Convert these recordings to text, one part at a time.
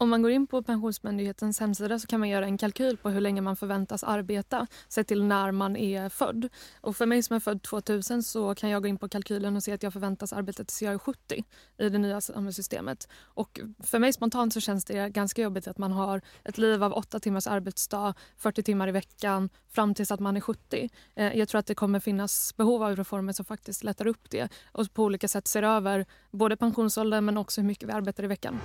Om man går in på Pensionsmyndighetens hemsida så kan man göra en kalkyl på hur länge man förväntas arbeta sett till när man är född. Och för mig som är född 2000 så kan jag gå in på kalkylen och se att jag förväntas arbeta tills jag är 70 i det nya samhällssystemet. Och för mig spontant så känns det ganska jobbigt att man har ett liv av 8 timmars arbetsdag, 40 timmar i veckan fram tills att man är 70. Eh, jag tror att det kommer finnas behov av reformer som faktiskt lättar upp det och på olika sätt ser över både pensionsåldern men också hur mycket vi arbetar i veckan.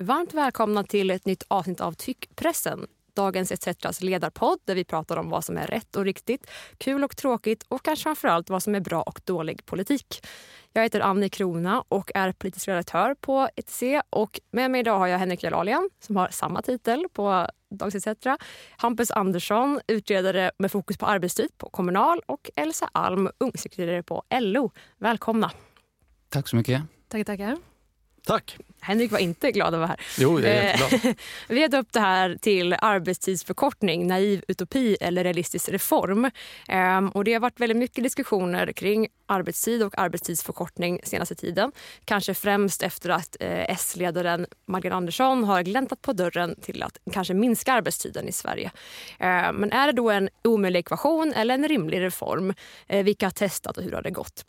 Varmt välkomna till ett nytt avsnitt av Tyckpressen. Dagens ETCs ledarpodd där vi pratar om vad som är rätt och riktigt, kul och tråkigt och kanske framförallt vad som är bra och dålig politik. Jag heter Annie Krona och är politisk redaktör på ETC. Och med mig idag har jag Henrik Jalalian som har samma titel på Dagens ETC. Hampus Andersson, utredare med fokus på arbetstid på Kommunal och Elsa Alm, ungsekreterare på LO. Välkomna! Tack så mycket. Tackar, tackar. Tack. Henrik var inte glad att vara här. Jo, jag är jätteglad. Vi har döpt det här till arbetstidsförkortning, naiv utopi eller realistisk reform. Ehm, och det har varit väldigt mycket diskussioner kring arbetstid och arbetstidsförkortning senaste tiden. Kanske främst efter att eh, S-ledaren Magdalena Andersson har gläntat på dörren till att kanske minska arbetstiden i Sverige. Ehm, men är det då en omöjlig ekvation eller en rimlig reform? Eh, vilka har testat och hur har det gått?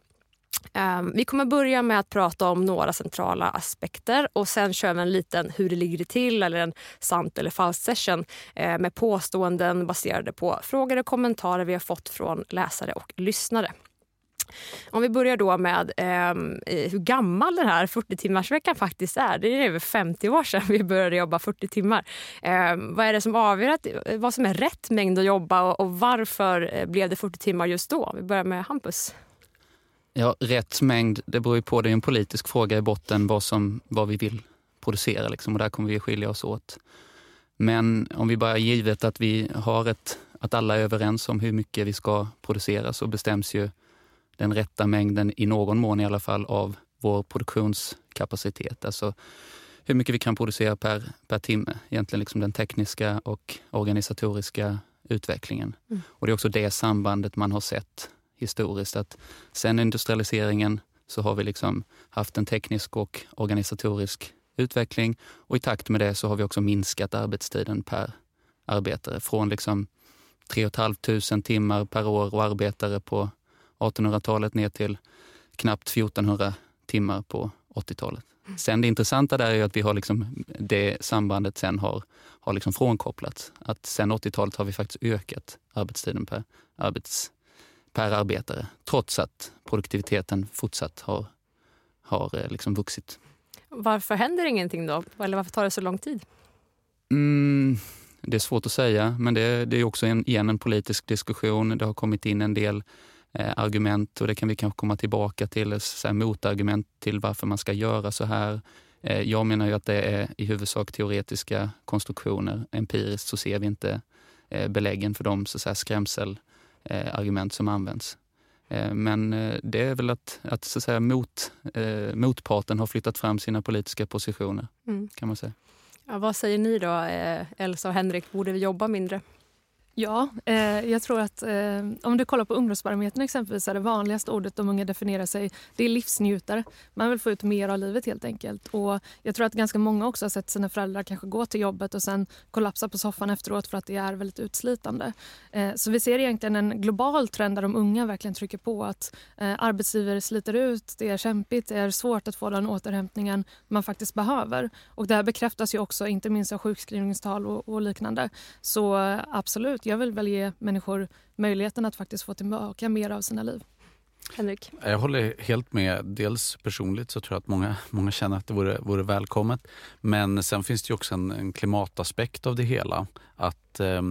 Ehm, vi kommer börja med att prata om några centrala aspekter och sen kör vi en liten hur det ligger till eller en sant eller falskt session eh, med påståenden baserade på frågor och kommentarer vi har fått från läsare och lyssnare. Om vi börjar då med ehm, eh, hur gammal den här 40-timmarsveckan faktiskt är. Det är över 50 år sedan vi började jobba 40 timmar. Eh, vad är det som avgör att, vad som är rätt mängd att jobba och, och varför eh, blev det 40 timmar just då? Vi börjar med Hampus. Ja, rätt mängd, det beror ju på. Det är en politisk fråga i botten vad, som, vad vi vill producera liksom, och där kommer vi skilja oss åt. Men om vi bara givet att vi har ett, att alla är överens om hur mycket vi ska producera så bestäms ju den rätta mängden i någon mån i alla fall av vår produktionskapacitet. Alltså hur mycket vi kan producera per, per timme. Egentligen liksom den tekniska och organisatoriska utvecklingen. Mm. Och det är också det sambandet man har sett historiskt. Att sen industrialiseringen så har vi liksom haft en teknisk och organisatorisk utveckling och i takt med det så har vi också minskat arbetstiden per arbetare från liksom 3 500 timmar per år och arbetare på 1800-talet ner till knappt 1400 timmar på 80-talet. Sen det intressanta där är att vi har liksom det sambandet sen har, har liksom frånkopplats. Att sen 80-talet har vi faktiskt ökat arbetstiden per arbets per arbetare trots att produktiviteten fortsatt har, har eh, liksom vuxit. Varför händer ingenting då? Eller varför tar det så lång tid? Mm, det är svårt att säga, men det, det är också en, igen en politisk diskussion. Det har kommit in en del eh, argument och det kan vi kanske komma tillbaka till, så här, motargument till varför man ska göra så här. Eh, jag menar ju att det är i huvudsak teoretiska konstruktioner. Empiriskt så ser vi inte eh, beläggen för de så, så här, skrämsel argument som används. Eh, men eh, det är väl att, att, så att säga, mot, eh, motparten har flyttat fram sina politiska positioner. Mm. kan man säga. Ja, vad säger ni då, eh, Elsa och Henrik? Borde vi jobba mindre? Ja, eh, jag tror att eh, om du kollar på Ungdomsbarometern exempelvis är det vanligaste ordet de unga definierar sig, det är livsnjutare. Man vill få ut mer av livet helt enkelt. Och jag tror att ganska många också har sett sina föräldrar kanske gå till jobbet och sen kollapsa på soffan efteråt för att det är väldigt utslitande. Eh, så vi ser egentligen en global trend där de unga verkligen trycker på att eh, arbetsgivare sliter ut, det är kämpigt, det är svårt att få den återhämtningen man faktiskt behöver. Och det här bekräftas ju också inte minst av sjukskrivningstal och, och liknande. Så eh, absolut absolut, jag vill väl ge människor möjligheten att faktiskt få tillbaka mer av sina liv. Henrik? Jag håller helt med. Dels personligt så tror jag att många, många känner att det vore, vore välkommet. Men sen finns det också en, en klimataspekt av det hela. Att eh,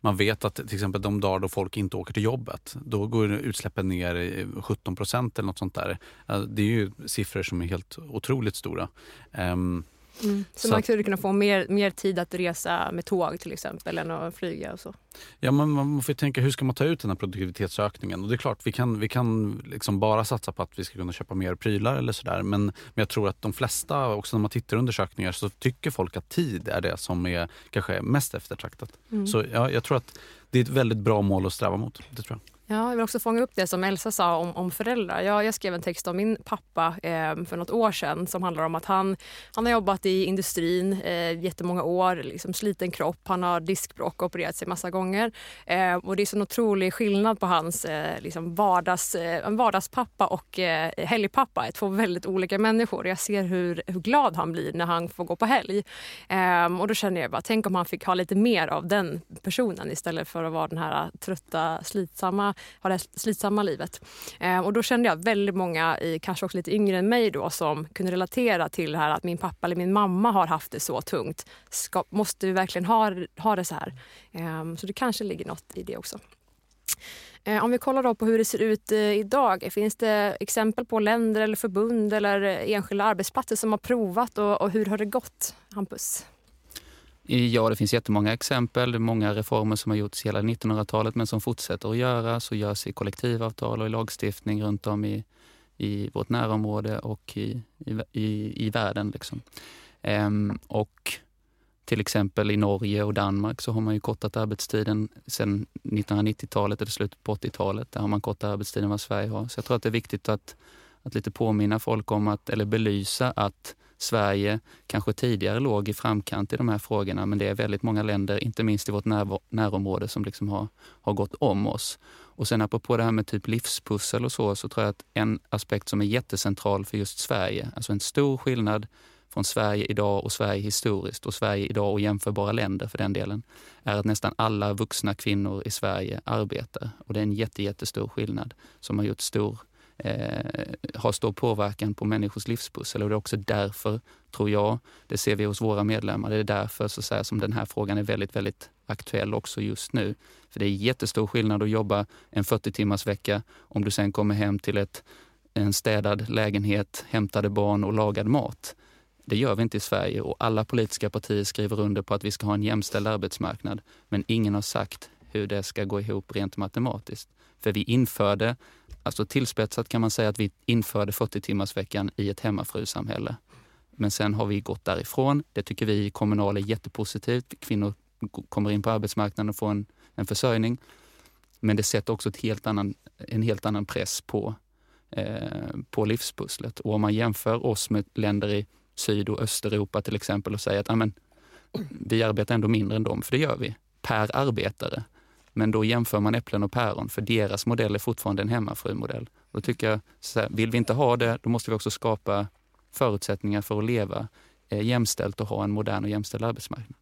man vet att till exempel de dagar då folk inte åker till jobbet, då går utsläppen ner i 17 procent eller något sånt där. Det är ju siffror som är helt otroligt stora. Eh, Mm. Så, så, man skulle kunna få mer, mer tid att resa med tåg till exempel än att flyga och så? Ja, men man får tänka hur ska man ta ut den här produktivitetsökningen? Och det är klart, vi kan, vi kan liksom bara satsa på att vi ska kunna köpa mer prylar eller sådär. Men, men jag tror att de flesta, också när man tittar undersökningar, så tycker folk att tid är det som är kanske mest eftertraktat. Mm. Så ja, jag tror att det är ett väldigt bra mål att sträva mot. Det tror jag. Ja, jag vill också fånga upp det som Elsa sa om, om föräldrar. Jag, jag skrev en text om min pappa eh, för något år sedan som handlar om att han, han har jobbat i industrin eh, jättemånga år, liksom sliten kropp, han har diskbråck och opererat sig massa gånger. Eh, och det är så en otrolig skillnad på hans eh, liksom vardags, eh, vardagspappa och eh, helgpappa, två väldigt olika människor. Jag ser hur, hur glad han blir när han får gå på helg. Eh, och då känner jag bara, tänk om han fick ha lite mer av den personen istället för att vara den här trötta, slitsamma har det slitsamma livet. Eh, och då kände jag väldigt många, i, kanske också lite yngre än mig då, som kunde relatera till det här att min pappa eller min mamma har haft det så tungt. Ska, måste vi verkligen ha, ha det så här? Ehm, så det kanske ligger något i det också. Eh, om vi kollar då på hur det ser ut eh, idag. Finns det exempel på länder eller förbund eller enskilda arbetsplatser som har provat och, och hur har det gått? Hampus? Ja, det finns jättemånga exempel. Många reformer som har gjorts hela 1900-talet men som fortsätter att göras och görs i kollektivavtal och i lagstiftning runt om i, i vårt närområde och i, i, i världen. Liksom. Ehm, och till exempel i Norge och Danmark så har man ju kortat arbetstiden sedan 1990-talet eller slutet på 80-talet. Där har man kortat arbetstiden vad Sverige har. Så jag tror att det är viktigt att, att lite påminna folk om att, eller belysa att Sverige kanske tidigare låg i framkant i de här frågorna men det är väldigt många länder, inte minst i vårt när, närområde, som liksom har, har gått om oss. Och sen apropå det här med typ livspussel och så, så tror jag att en aspekt som är jättecentral för just Sverige, alltså en stor skillnad från Sverige idag och Sverige historiskt och Sverige idag och jämförbara länder för den delen, är att nästan alla vuxna kvinnor i Sverige arbetar. Och det är en jätte, jättestor skillnad som har gjort stor eh, har stor påverkan på människors livspussel och det är också därför, tror jag, det ser vi hos våra medlemmar, det är därför så säga, som den här frågan är väldigt, väldigt aktuell också just nu. För det är jättestor skillnad att jobba en 40 timmars vecka om du sen kommer hem till ett, en städad lägenhet, hämtade barn och lagad mat. Det gör vi inte i Sverige och alla politiska partier skriver under på att vi ska ha en jämställd arbetsmarknad. Men ingen har sagt hur det ska gå ihop rent matematiskt. För vi införde, alltså tillspetsat kan man säga att vi införde 40 timmarsveckan i ett hemmafrusamhälle. Men sen har vi gått därifrån. Det tycker vi i Kommunal är jättepositivt. Kvinnor kommer in på arbetsmarknaden och får en, en försörjning. Men det sätter också ett helt annan, en helt annan press på, eh, på livspusslet. Och om man jämför oss med länder i Syd och Östeuropa till exempel och säger att amen, vi arbetar ändå mindre än dem, för det gör vi, per arbetare. Men då jämför man äpplen och päron, för deras modell är fortfarande en hemmafrumodell. Då tycker jag, så här, vill vi inte ha det, då måste vi också skapa förutsättningar för att leva eh, jämställt och ha en modern och jämställd arbetsmarknad.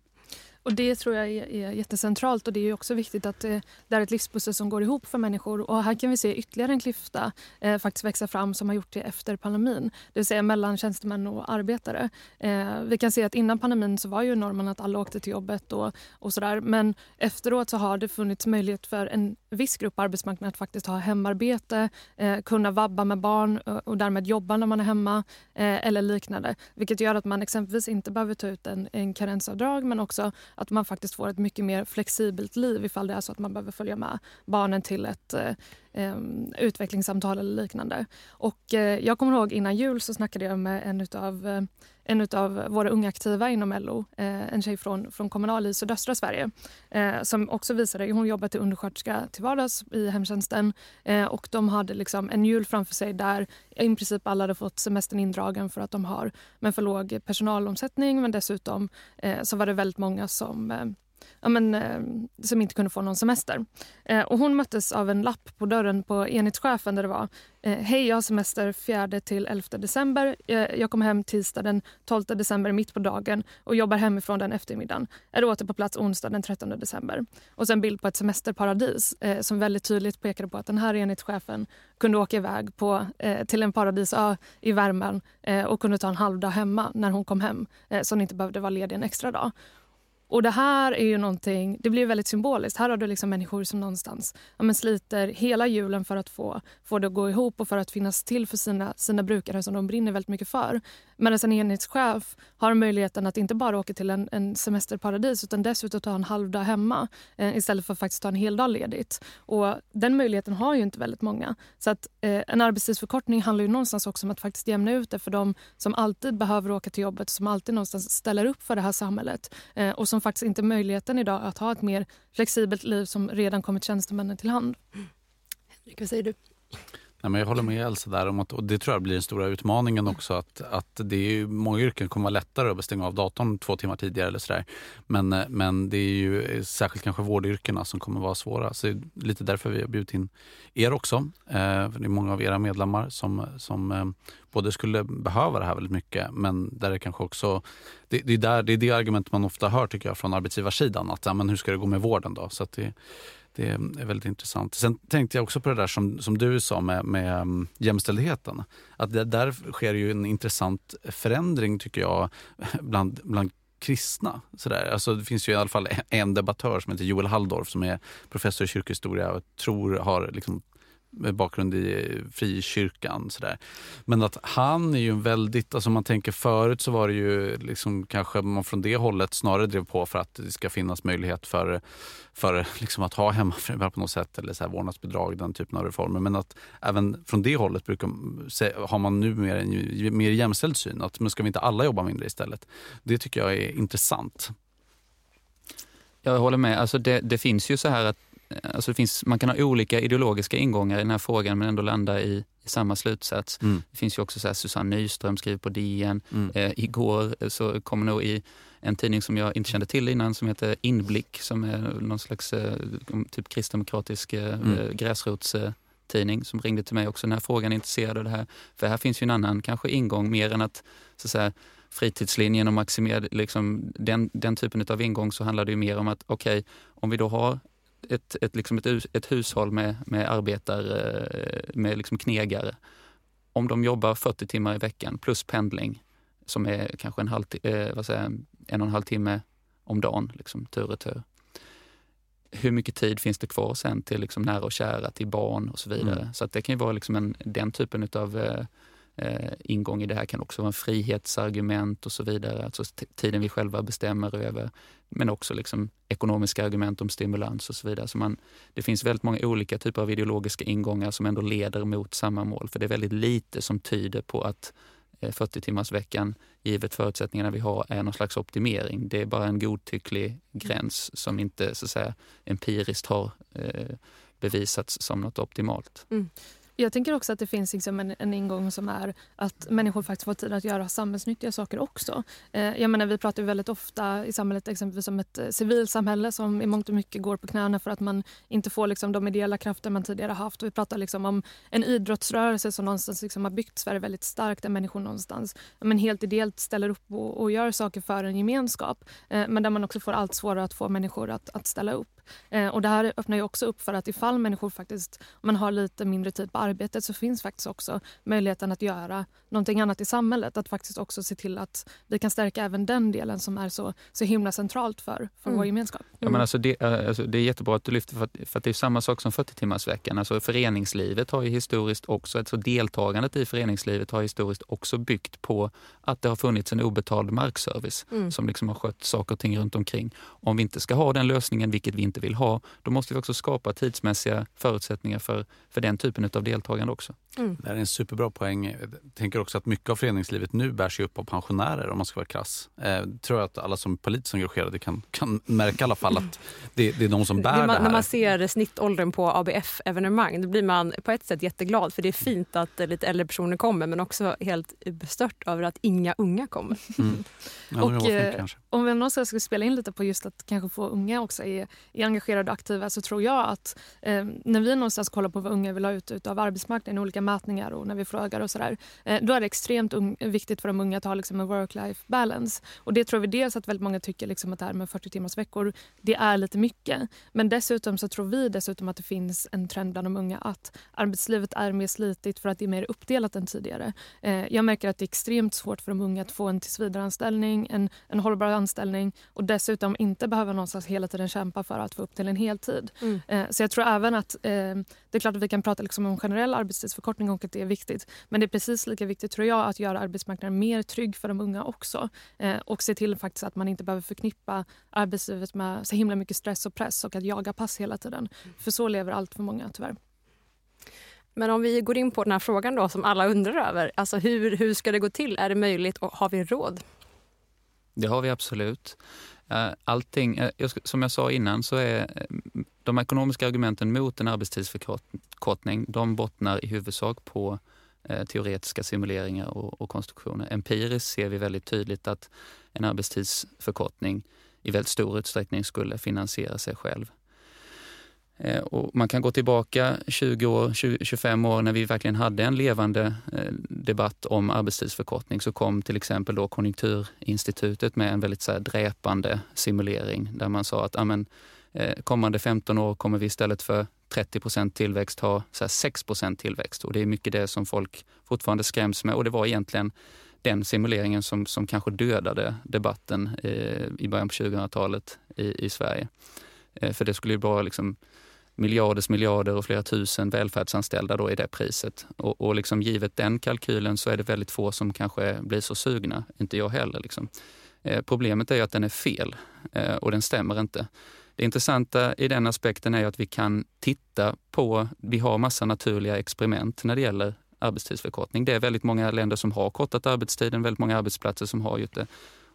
Och Det tror jag är, är jättecentralt och det är också viktigt att eh, det, det är ett livspussel som går ihop för människor. Och här kan vi se ytterligare en klyfta eh, faktiskt växa fram som har gjort det efter pandemin. Det vill säga mellan tjänstemän och arbetare. Eh, vi kan se att innan pandemin så var ju normen att alla åkte till jobbet och, och sådär. Men efteråt så har det funnits möjlighet för en viss grupp på arbetsmarknaden att faktiskt ha hemarbete, eh, kunna vabba med barn och, och därmed jobba när man är hemma eh, eller liknande. Vilket gör att man exempelvis inte behöver ta ut en, en karensavdrag men också att man faktiskt får ett mycket mer flexibelt liv ifall det är så att man behöver följa med barnen till ett eh, eh, utvecklingssamtal eller liknande. Och, eh, jag kommer ihåg innan jul så snackade jag med en av eh, en av våra unga aktiva inom LO, eh, en tjej från, från Kommunal i sydöstra Sverige eh, som också visade, hon jobbar till undersköterska till vardags i hemtjänsten eh, och de hade liksom en jul framför sig där i princip alla hade fått semestern indragen för att de har men för låg personalomsättning men dessutom så var det väldigt många som ja, men, eh, som inte kunde få någon semester. Eh, och hon möttes av en lapp på dörren på enhetschefen där det var eh, Hej, jag har semester 4 till 11 december. Eh, jag kommer hem tisdag den 12 december mitt på dagen och jobbar hemifrån den eftermiddagen. Är åter på plats onsdag den 13 december. Och sen bild på ett semesterparadis eh, som väldigt tydligt pekade på att den här enhetschefen kunde åka iväg på, eh, till en paradisö i Värmland eh, och kunde ta en halv dag hemma när hon kom hem eh, så hon inte behövde vara ledig en extra dag. Och det här är ju någonting, det blir väldigt symboliskt. Här har du liksom människor som någonstans ja, men sliter hela julen för att få, få det att gå ihop och för att finnas till för sina, sina brukare som de brinner väldigt mycket för. Medan en enhetschef har möjligheten att inte bara åka till en, en semesterparadis utan dessutom ta en halvdag hemma eh, istället för att faktiskt ta en hel dag ledigt. Och den möjligheten har ju inte väldigt många. Så att eh, en arbetstidsförkortning handlar ju någonstans också om att faktiskt jämna ut det för de som alltid behöver åka till jobbet, som alltid någonstans ställer upp för det här samhället eh, och som faktiskt inte har möjligheten idag att ha ett mer flexibelt liv som redan kommit tjänstemännen till hand. Mm. Henrik, vad säger du? Nej, men jag håller med Elsa där om att, och det tror jag blir den stora utmaningen också. Att, att det är ju, många yrken kommer vara lättare att stänga av datorn två timmar tidigare eller sådär. Men, eh, men det är ju eh, särskilt kanske vårdyrkena som kommer vara svåra. Så det är lite därför vi har bjudit in er också. Eh, för det är många av era medlemmar som, som eh, både skulle behöva det här väldigt mycket men där det kanske också... Det, det, är, där, det är det argument man ofta hör tycker jag från arbetsgivarsidan. Att ja, men hur ska det gå med vården då? Så det, det är väldigt intressant. Sen tänkte jag också på det där som, som du sa med, med mm, jämställdheten. Att det, där sker ju en intressant förändring tycker jag bland, bland kristna. Sådär. Alltså, det finns ju i alla fall en debattör som heter Joel Halldorf som är professor i kyrkohistoria och tror har liksom bakgrund i frikyrkan. Så där. Men att han är ju en väldigt, alltså man tänker förut så var det ju liksom kanske man från det hållet snarare drev på för att det ska finnas möjlighet för, för liksom att ha hemmafruar på något sätt eller så här vårdnadsbidrag, den typen av reformer. Men att även från det hållet brukar, har man nu mer en mer jämställd syn. Att men ska vi inte alla jobba mindre istället? Det tycker jag är intressant. Jag håller med. Alltså det, det finns ju så här att alltså det finns, man kan ha olika ideologiska ingångar i den här frågan men ändå landa i, i samma slutsats. Mm. Det finns ju också så här, Susanne Nyström skriver på DN. Mm. Eh, igår så kom nog i en tidning som jag inte kände till innan som heter Inblick som är någon slags eh, typ kristdemokratisk eh, mm. gräsrotstidning som ringde till mig också när frågan är intresserad av det här. För här finns ju en annan kanske ingång mer än att så att säga, fritidslinjen och maximera liksom, den, den typen av ingång så handlar det mer om att okej, okay, om vi då har ett, ett, liksom ett, ett hushåll med, med arbetare, eh, med liksom knegare, om de jobbar 40 timmar i veckan plus pendling som är kanske en, halv, eh, vad säger, en och en halv timme om dagen, liksom, tur och tur. Hur mycket tid finns det kvar sen till liksom nära och kära, till barn och så vidare. Mm. Så att det kan ju vara liksom en, den typen av eh, eh, ingång i det här kan också vara en frihetsargument och så vidare. Alltså tiden vi själva bestämmer över. Men också liksom ekonomiska argument om stimulans och så vidare. Så man, det finns väldigt många olika typer av ideologiska ingångar som ändå leder mot samma mål. För det är väldigt lite som tyder på att eh, 40 timmars veckan givet förutsättningarna vi har är någon slags optimering. Det är bara en godtycklig gräns som inte så att säga, empiriskt har eh, bevisats som något optimalt. Mm. Jag tänker också att det finns liksom en, en ingång som är att människor faktiskt får tid att göra samhällsnyttiga saker också. Eh, jag menar, vi pratar väldigt ofta i samhället exempelvis om ett eh, civilsamhälle som i mångt och mycket går på knäna för att man inte får liksom, de ideella krafter man tidigare haft. vi pratar liksom om en idrottsrörelse som någonstans liksom har byggt Sverige väldigt starkt där människor någonstans men helt ideellt ställer upp och, och gör saker för en gemenskap. Eh, men där man också får allt svårare att få människor att, att ställa upp. Eh, och det här öppnar ju också upp för att ifall människor faktiskt, man har lite mindre tid på arbetet så finns faktiskt också möjligheten att göra någonting annat i samhället. Att faktiskt också se till att vi kan stärka även den delen som är så, så himla centralt för, för mm. vår gemenskap. Mm. Ja, men alltså det, eh, alltså det är jättebra att du lyfter för att, för att det är samma sak som 40-timmarsveckan. Alltså föreningslivet har ju historiskt också, alltså deltagandet i föreningslivet har historiskt också byggt på att det har funnits en obetald markservice mm. som liksom har skött saker och ting runt omkring. Om vi inte ska ha den lösningen, vilket vi inte inte vill ha, då måste vi också skapa tidsmässiga förutsättningar för, för den typen av deltagande deltagande också. Mm. Det är en superbra poäng. Jag tänker också att mycket av föreningslivet nu bärs upp av pensionärer om man ska vara krass. Eh, tror jag att alla som är politiskt engagerade kan, kan märka i alla fall att det, det är de som bär det, man, det här. När man ser snittåldern på ABF-evenemang då blir man på ett sätt jätteglad för det är fint att lite äldre personer kommer men också helt bestört över att inga unga kommer. Mm. Ja, och, eh, om vi någonstans ska spela in lite på just att kanske få unga också är, är engagerade och aktiva så tror jag att eh, när vi någonstans kollar på vad unga vill ha ut av arbetsmarknaden i olika mätningar och när vi frågar och sådär. Eh, då är det extremt viktigt för de unga att ha liksom en work-life balance. Och det tror vi dels att väldigt många tycker liksom att det här med 40 timmars veckor det är lite mycket. Men dessutom så tror vi dessutom att det finns en trend bland de unga att arbetslivet är mer slitigt för att det är mer uppdelat än tidigare. Eh, jag märker att det är extremt svårt för de unga att få en tillsvidareanställning, en, en hållbar anställning och dessutom inte behöva någonstans hela tiden kämpa för att få upp till en heltid. Mm. Eh, så jag tror även att det är klart att vi kan prata liksom om generell arbetstidsförkortning arbetstidsförkortning och att det är viktigt. Men det är precis lika viktigt tror jag att göra arbetsmarknaden mer trygg för de unga också. Eh, och se till faktiskt att man inte behöver förknippa arbetslivet med så himla mycket stress och press och att jaga pass hela tiden. För så lever allt för många tyvärr. Men om vi går in på den här frågan då som alla undrar över. Alltså hur, hur ska det gå till? Är det möjligt och har vi råd? Det har vi absolut. Allting, eh, som jag sa innan så är eh, de ekonomiska argumenten mot en arbetstidsförkortning de bottnar i huvudsak på eh, teoretiska simuleringar och, och konstruktioner. Empiriskt ser vi väldigt tydligt att en arbetstidsförkortning i väldigt stor utsträckning skulle finansiera sig själv. Eh, och man kan gå tillbaka 20 år, 20, 25 år när vi verkligen hade en levande eh, debatt om arbetstidsförkortning så kom till exempel då Konjunkturinstitutet med en väldigt så här, dräpande simulering där man sa att amen, eh, kommande 15 år kommer vi istället för 30% tillväxt ha så här, 6% tillväxt. Och det är mycket det som folk fortfarande skräms med och det var egentligen den simuleringen som, som kanske dödade debatten i, i början på 2000-talet i, i Sverige. För det skulle ju bara liksom miljarders miljarder och flera tusen välfärdsanställda då i det priset. Och, och liksom givet den kalkylen så är det väldigt få som kanske blir så sugna, inte jag heller. Liksom. Eh, problemet är ju att den är fel eh, och den stämmer inte. Det intressanta i den aspekten är att vi kan titta på, vi har massa naturliga experiment när det gäller arbetstidsförkortning. Det är väldigt många länder som har kortat arbetstiden, väldigt många arbetsplatser som har gjort det.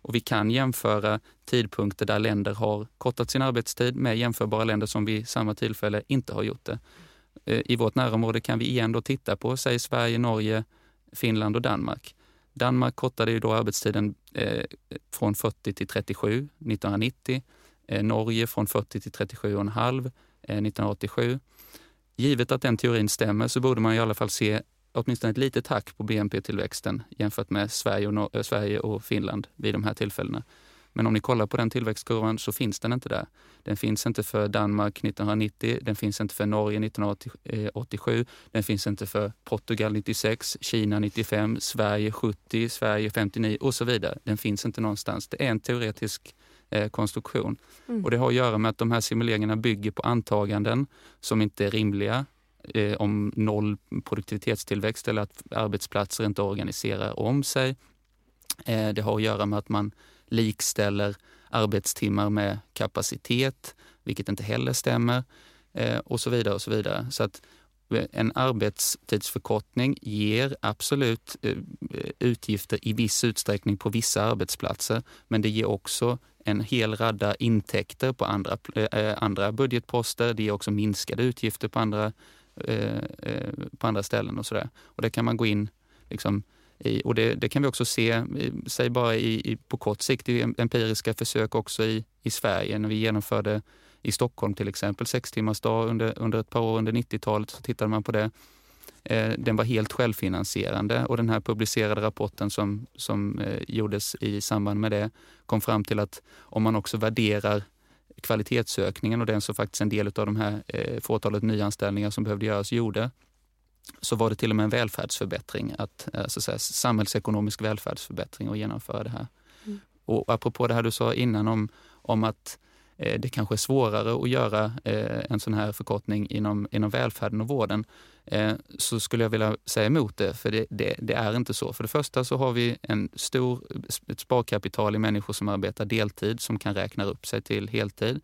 Och vi kan jämföra tidpunkter där länder har kortat sin arbetstid med jämförbara länder som vid samma tillfälle inte har gjort det. Eh, I vårt närområde kan vi igen då titta på, säg Sverige, Norge, Finland och Danmark. Danmark kortade ju då arbetstiden eh, från 40 till 37 1990. Eh, Norge från 40 till 37,5 eh, 1987. Givet att den teorin stämmer så borde man i alla fall se åtminstone ett litet hack på BNP-tillväxten jämfört med Sverige och, eh, Sverige och Finland vid de här tillfällena. Men om ni kollar på den tillväxtkurvan så finns den inte där. Den finns inte för Danmark 1990, den finns inte för Norge 1987, den finns inte för Portugal 96, Kina 95, Sverige 70, Sverige 59 och så vidare. Den finns inte någonstans. Det är en teoretisk eh, konstruktion. Mm. Och det har att göra med att de här simuleringarna bygger på antaganden som inte är rimliga eh, om noll produktivitetstillväxt eller att arbetsplatser inte organiserar om sig. Eh, det har att göra med att man likställer arbetstimmar med kapacitet, vilket inte heller stämmer eh, och så vidare. och så vidare. Så att eh, en arbetstidsförkortning ger absolut eh, utgifter i viss utsträckning på vissa arbetsplatser, men det ger också en hel radda intäkter på andra, eh, andra budgetposter. Det ger också minskade utgifter på andra eh, Eh, eh, på andra ställen och sådär. Och det kan man gå in liksom, i, och det, det, kan vi också se, säg bara i, i, på kort sikt, i empiriska försök också i, i Sverige. När vi genomförde i Stockholm till exempel sex timmars dag under, under ett par år under 90-talet så tittade man på det. Eh, den var helt självfinansierande och den här publicerade rapporten som, som eh, gjordes i samband med det kom fram till att om man också värderar kvalitetsökningen och den som faktiskt en del av de här eh, fåtalet nyanställningar som behövde göras gjorde, så var det till och med en välfärdsförbättring, att, eh, så att säga, samhällsekonomisk välfärdsförbättring att genomföra det här. Mm. Och apropå det här du sa innan om, om att Eh, det kanske är svårare att göra eh, en sån här förkortning inom, inom välfärden och vården, eh, så skulle jag vilja säga emot det, för det, det, det, är inte så. För det första så har vi en stor, ett sparkapital i människor som arbetar deltid som kan räkna upp sig till heltid.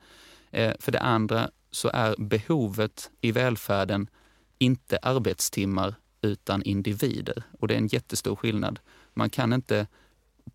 För det andra så är behovet i välfärden inte arbetstimmar utan individer. Och det är en jättestor skillnad. Man kan inte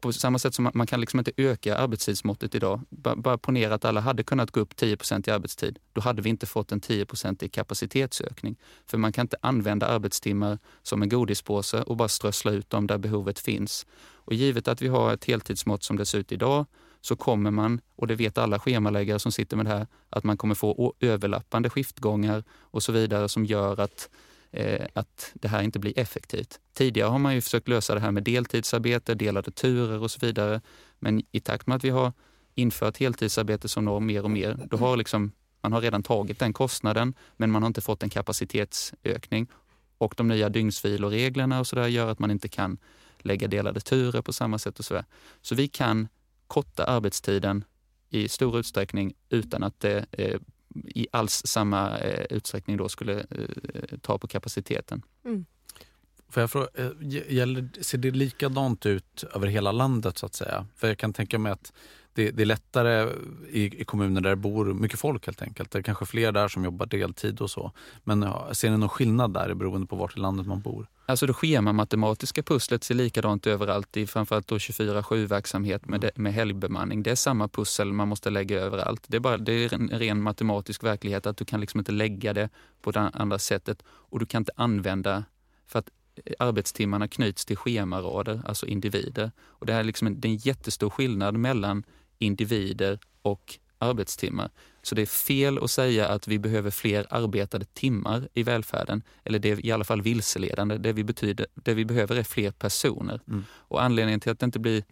på samma sätt som man, kan liksom inte öka arbetstidsmåttet idag. B bara ponera att alla hade kunnat gå upp 10% i arbetstid. Då hade vi inte fått en 10% i kapacitetsökning. För man kan inte använda arbetstimmar som en godispåse och bara strössla ut dem där behovet finns. Och givet att vi har ett heltidsmått som det ser ut idag så kommer man, och det vet alla schemaläggare som sitter med det här, att man kommer få överlappande skiftgångar och så vidare som gör att eh, att det här inte blir effektivt. Tidigare har man ju försökt lösa det här med deltidsarbete, delade turer och så vidare. Men i takt med att vi har infört heltidsarbete som norm mer och mer, då har liksom, man har redan tagit den kostnaden, men man har inte fått en kapacitetsökning. Och de nya dygnsviloreglerna och så där gör att man inte kan lägga delade turer på samma sätt och så. Så vi kan korta arbetstiden i stor utsträckning utan att det eh, i alls samma eh, utsträckning då skulle eh, ta på kapaciteten. Mm. Får jag fråga, eh, gäller, ser det likadant ut över hela landet så att säga? För jag kan tänka mig att det, det är lättare i, i, kommuner där det bor mycket folk helt enkelt. Det är kanske fler där som jobbar deltid och så. Men ja, ser ni någon skillnad där beroende på vart i landet man bor? Alltså det schemamatematiska pusslet ser likadant överallt i framförallt 24-7-verksamhet med, mm. med helgbemanning. Det är samma pussel man måste lägga överallt. Det är, bara, det är en ren matematisk verklighet att du kan liksom inte lägga det på det andra sättet och du kan inte använda för att arbetstimmarna knyts till schemarader, alltså individer. Och det, är liksom en, det är en jättestor skillnad mellan individer och arbetstimmar. Så det är fel att säga att vi behöver fler arbetade timmar i välfärden. Eller det är i alla fall vilseledande. Det vi, betyder, det vi behöver är fler personer. Mm. Och anledningen till att det inte blir...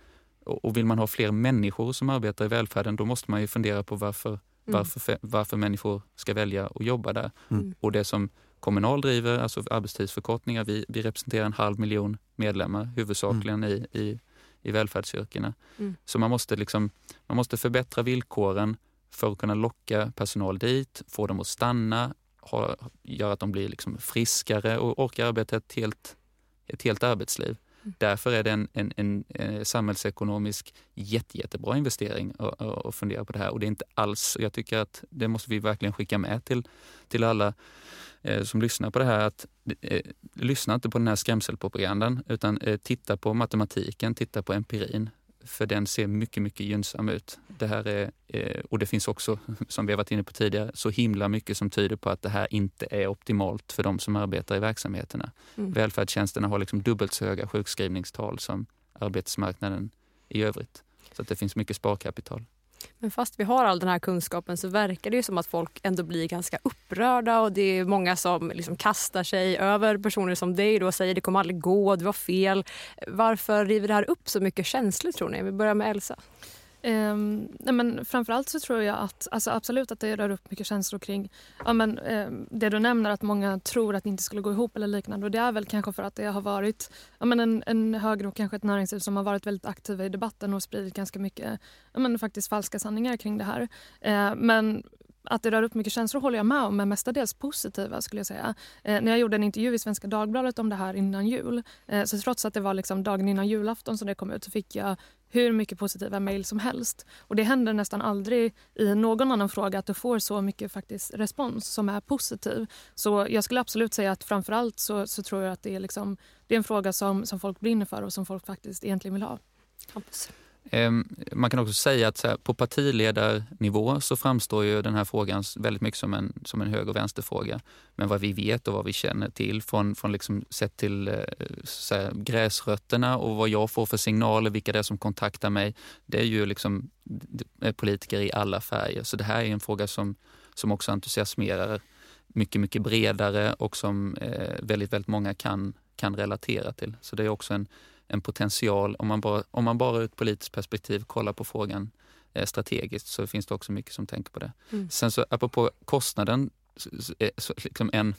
Och vill man ha fler människor som arbetar i välfärden, då måste man ju fundera på varför, mm. varför, varför människor ska välja att jobba där. Mm. Och det som Kommunal driver, alltså arbetstidsförkortningar, vi, vi representerar en halv miljon medlemmar huvudsakligen mm. i, i i välfärdsyrkena. Mm. Så man måste, liksom, man måste förbättra villkoren för att kunna locka personal dit, få dem att stanna, ha, göra att de blir liksom friskare och orkar arbeta ett helt, ett helt arbetsliv. Mm. Därför är det en, en, en, en eh, samhällsekonomisk jätte, jättebra investering att fundera på det här. Och det är inte alls, jag tycker att det måste vi verkligen skicka med till, till alla eh, som lyssnar på det här att eh, lyssna inte på den här skrämselpropagandan utan eh, titta på matematiken, titta på empirin. För den ser mycket, mycket gynnsam ut. Det här är, eh, och det finns också, som vi har varit inne på tidigare, så himla mycket som tyder på att det här inte är optimalt för de som arbetar i verksamheterna. Mm. Välfärdstjänsterna har liksom dubbelt så höga sjukskrivningstal som arbetsmarknaden i övrigt. Så att det finns mycket sparkapital. Men fast vi har all den här kunskapen så verkar det ju som att folk ändå blir ganska upprörda och det är många som liksom kastar sig över personer som dig och säger det kommer aldrig gå, det var fel. Varför river det här upp så mycket känslor tror ni? Vi börjar med Elsa. Um, nej men framförallt så tror jag att alltså absolut att det rör upp mycket känslor kring ja men, um, det du nämner att många tror att det inte skulle gå ihop eller liknande. Och det är väl kanske för att det har varit ja men en, en höger och kanske ett näringsliv som har varit väldigt aktiva i debatten och spridit ganska mycket ja men, faktiskt falska sanningar kring det här. Uh, men att det rör upp mycket känslor håller jag med om, men mestadels positiva. skulle jag säga. Eh, när jag gjorde en intervju i Svenska Dagbladet om det här innan jul, eh, så trots att det var liksom dagen innan julafton som det kom ut så fick jag hur mycket positiva mejl som helst. Och Det händer nästan aldrig i någon annan fråga att du får så mycket faktiskt respons som är positiv. Så jag skulle absolut säga att framförallt så, så tror jag att det är, liksom, det är en fråga som, som folk brinner för och som folk faktiskt egentligen vill ha. Absolut. Ehm, man kan också säga att på partiledarnivå så framstår ju den här frågan väldigt mycket som en, som en höger och vänsterfråga. Men vad vi vet och vad vi känner till från, från liksom sett till eh, så här, gräsrötterna och vad jag får för signaler, vilka det är som kontaktar mig. Det är ju liksom politiker i alla färger. Så det här är en fråga som, som också entusiasmerar mycket, mycket bredare och som eh, väldigt, väldigt många kan, kan relatera till. Så det är också en en potential. Om man bara, om man bara ur ett politiskt perspektiv kollar på frågan eh, strategiskt så finns det också mycket som tänker på det. Mm. Sen så apropå kostnaden, så, så, liksom en,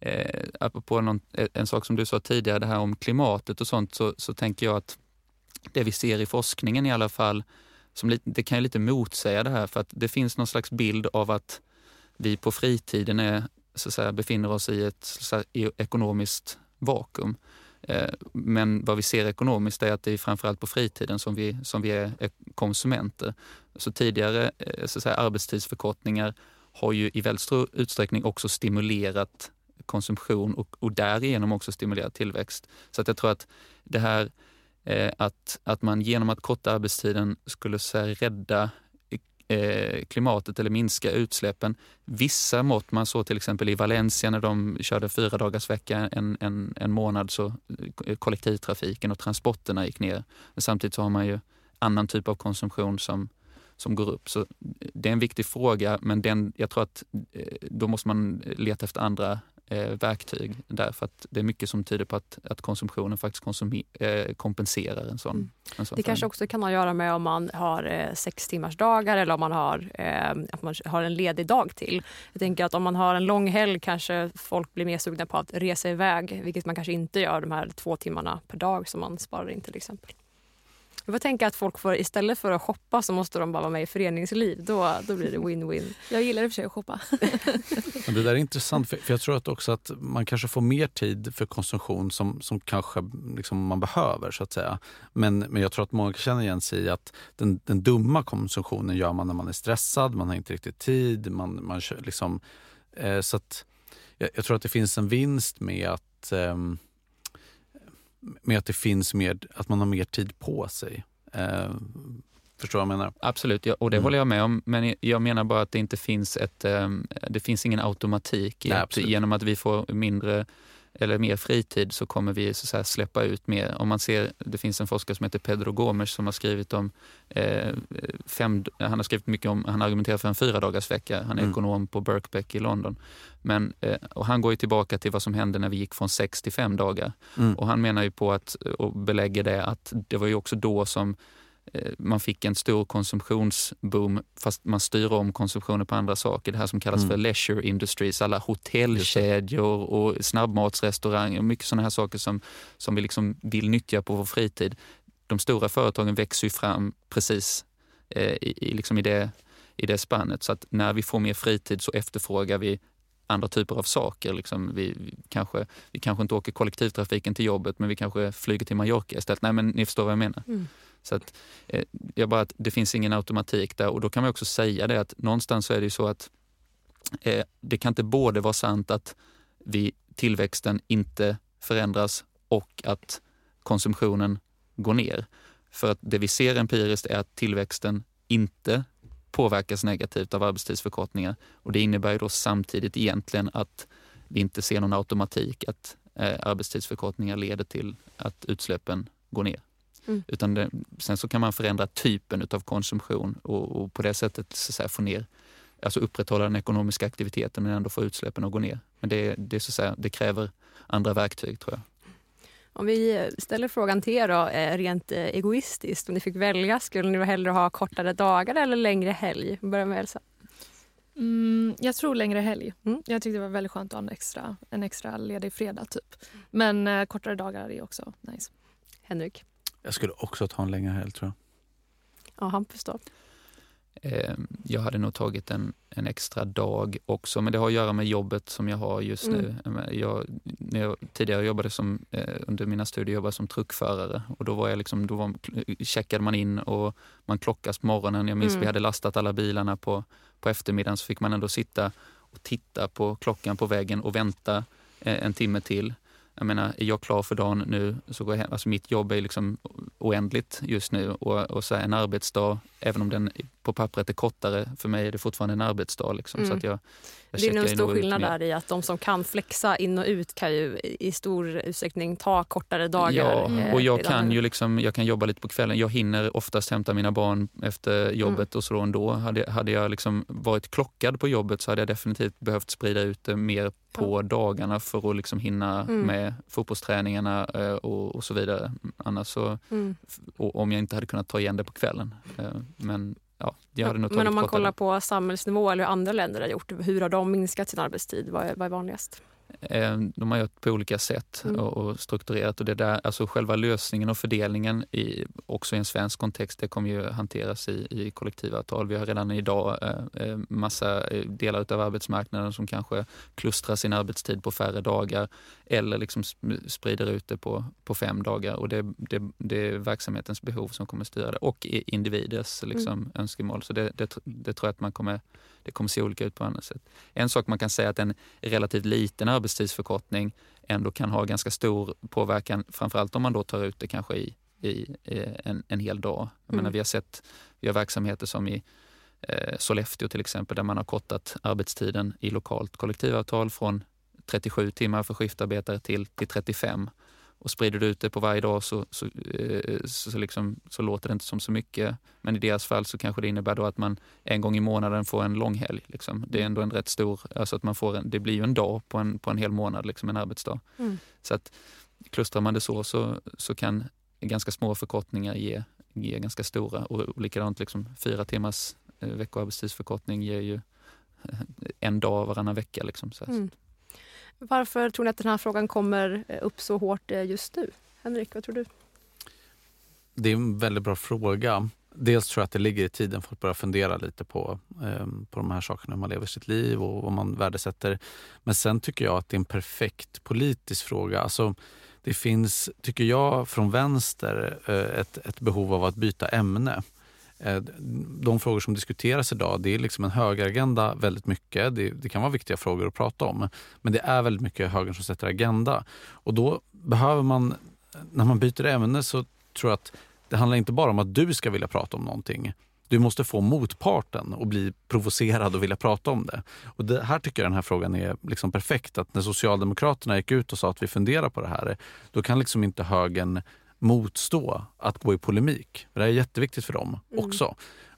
eh, apropå någon, eh, en sak som du sa tidigare, det här om klimatet och sånt, så, så tänker jag att det vi ser i forskningen i alla fall, som lite, det kan ju lite motsäga det här för att det finns någon slags bild av att vi på fritiden är, så att säga, befinner oss i ett så ekonomiskt vakuum. Eh, men vad vi ser ekonomiskt är att det är framförallt på fritiden som vi, som vi är konsumenter. Så tidigare eh, så att säga, arbetstidsförkortningar har ju i väldigt stor utsträckning också stimulerat konsumtion och, och därigenom också stimulerat tillväxt. Så att jag tror att det här eh, att, att man genom att korta arbetstiden skulle så här, rädda eh, klimatet eller minska utsläppen. Vissa mått, man såg till exempel i Valencia när de körde fyra dagars vecka en, en, en månad så eh, kollektivtrafiken och transporterna gick ner. Men samtidigt så har man ju annan typ av konsumtion som, som går upp. Så eh, det är en viktig fråga men den, jag tror att eh, då måste man leta efter andra eh, verktyg där för att det är mycket som tyder på att, att konsumtionen faktiskt konsum, eh, kompenserar en sån, mm. en sån Det kanske också kan ha att göra med om man har eh, sex timmars dagar eller om man har, eh, att man har en ledig dag till. Jag tänker att om man har en lång helg kanske folk blir mer sugna på att resa iväg vilket man kanske inte gör de här två timmarna per dag som man sparar in till exempel. Jag får tänka att folk får, istället för att shoppa så måste de bara vara med i föreningsliv. Då, då blir det win-win. Jag gillar i och för sig att shoppa. Men det där är intressant, för jag tror att också att man kanske får mer tid för konsumtion som, som kanske liksom man behöver. så att säga. Men, men jag tror att många känner igen sig i att den, den dumma konsumtionen gör man när man är stressad, man har inte riktigt tid. Man, man liksom, eh, så att, jag, jag, tror att det finns en vinst med att eh, med att det finns mer, att man har mer tid på sig. Eh, förstår du vad jag menar? Absolut, ja, och det mm. håller jag med om. Men jag menar bara att det inte finns ett, eh, det finns ingen automatik Nej, att, genom att vi får mindre eller mer fritid så kommer vi så att släppa ut mer. Om man ser, det finns en forskare som heter Pedro Gomes som har skrivit om eh, fem, han har skrivit mycket om, han argumenterar för en fyra dagars vecka. Han är mm. ekonom på Birkbeck i London. Men, eh, och han går ju tillbaka till vad som hände när vi gick från sex till fem dagar. Mm. Och han menar ju på att, och belägger det, att det var ju också då som man fick en stor konsumtionsboom fast man styr om konsumtionen på andra saker. Det här som kallas mm. för leisure industries, alla hotellkedjor och snabbmatsrestauranger och mycket sådana här saker som, som vi liksom vill nyttja på vår fritid. De stora företagen växer ju fram precis eh, i, i, liksom i, det, i det spannet. Så att när vi får mer fritid så efterfrågar vi andra typer av saker. Liksom vi, vi, kanske, vi kanske inte åker kollektivtrafiken till jobbet men vi kanske flyger till Mallorca istället. Nej men ni förstår vad jag menar. Mm. Så att, eh, jag bara att det finns ingen automatik där och då kan man också säga det att någonstans så är det ju så att eh, det kan inte både vara sant att vi, tillväxten inte förändras och att konsumtionen går ner. För att det vi ser empiriskt är att tillväxten inte påverkas negativt av arbetstidsförkortningar och det innebär ju då samtidigt egentligen att vi inte ser någon automatik att eh, arbetstidsförkortningar leder till att utsläppen går ner. Mm. Utan det, sen så kan man förändra typen av konsumtion och, och på det sättet så säga, få ner, alltså upprätthålla den ekonomiska aktiviteten men ändå få utsläppen att gå ner. Men det, det, så säga, det kräver andra verktyg tror jag. Om vi ställer frågan till er då, eh, rent eh, egoistiskt, om ni fick välja, skulle ni hellre ha kortare dagar eller längre helg? Börja med Elsa. Mm, jag tror längre helg. Mm. Jag tyckte det var väldigt skönt att ha en extra, en extra ledig fredag. typ. Men eh, kortare dagar är också nice. Henrik? Jag skulle också ta en längre helg tror jag. Ja, Hampus då? Ehm, jag hade nog tagit en, en extra dag också, men det har att göra med jobbet som jag har just mm. nu. Jag, när jag tidigare jobbade som, eh, under mina studier jobbade som truckförare och då var jag liksom, då var, checkade man in och man klockas på morgonen. Jag minns mm. vi hade lastat alla bilarna på, på eftermiddagen så fick man ändå sitta och titta på klockan på vägen och vänta eh, en timme till. Jag menar, är jag klar för dagen nu så går jag hem. Alltså mitt jobb är liksom oändligt just nu och, och så en arbetsdag, även om den på pappret är kortare, för mig är det fortfarande en arbetsdag. Liksom, mm. så att jag, jag det är nog en stor skillnad där i att de som kan flexa in och ut kan ju i stor utsträckning ta kortare dagar. Ja, eh, och jag kan ju liksom, jag kan jobba lite på kvällen. Jag hinner oftast hämta mina barn efter jobbet mm. och så ändå. Hade, hade jag liksom varit klockad på jobbet så hade jag definitivt behövt sprida ut det mer på dagarna för att liksom hinna mm. med fotbollsträningarna eh, och, och, så vidare. Annars så, mm. om jag inte hade kunnat ta igen det på kvällen. Eh, men ja, nog Men om man kollar på samhällsnivå eller hur andra länder har gjort, hur har de minskat sin arbetstid? Vad är, vad är vanligast? Eh, de har gjort på olika sätt mm. och, strukturerat och det där, alltså själva lösningen och fördelningen i, också i en svensk kontext, det kommer ju hanteras i, i kollektivavtal. Vi har redan idag eh, eh massa delar av arbetsmarknaden som kanske klustrar sin arbetstid på färre dagar eller liksom sprider ut det på, på fem dagar och det, det, det är verksamhetens behov som kommer styra det och individers liksom, mm. önskemål. Så det, det, det tror jag att man kommer det kommer se olika ut på andra sätt. En sak man kan säga är att en relativt liten arbetstidsförkortning ändå kan ha ganska stor påverkan, framförallt om man då tar ut det kanske i, i, en, en hel dag. Jag mm. menar, vi har sett, vi har verksamheter som i eh, Sollefteå till exempel, där man har kortat arbetstiden i lokalt kollektivavtal från 37 timmar för skiftarbetare till, till 35 och sprider du ut det på varje dag så, så, eh, så, liksom, så, låter det inte som så mycket. Men i deras fall så kanske det innebär då att man en gång i månaden får en långhelg. Liksom. Det är ändå en rätt stor, alltså att man får en, det blir ju en dag på en, på en hel månad, liksom en arbetsdag. Mm. Så att klustrar man det så, så, så kan ganska små förkortningar ge, ge ganska stora. Och likadant liksom, fyra timmars eh, veckoarbetstidsförkortning ger ju en dag varannan vecka. Liksom, så. Mm. Varför tror ni att den här frågan kommer eh, upp så hårt eh, just nu? Henrik, vad tror du? det är en väldigt bra fråga. Dels tror jag att det ligger i tiden för att börja fundera lite på, eh, på de här sakerna, hur man lever sitt liv och vad man värdesätter. Men sen tycker jag att det är en perfekt politisk fråga. Alltså, det finns, tycker jag, från vänster eh, ett, ett behov av att byta ämne. Eh, de frågor som diskuteras idag, det är liksom en högeragenda väldigt mycket. Det, det, kan vara viktiga frågor att prata om. Men det är väldigt mycket högern som sätter agenda. Och då behöver man, när man byter ämne så tror jag att det handlar inte bara om att du ska vilja prata om någonting. Du måste få motparten att bli provocerad och vilja prata om det. Och det här tycker jag den här frågan är liksom perfekt. Att när Socialdemokraterna gick ut och sa att vi funderar på det här, då kan liksom inte högern motstå att gå i polemik. Det är jätteviktigt för dem mm. också.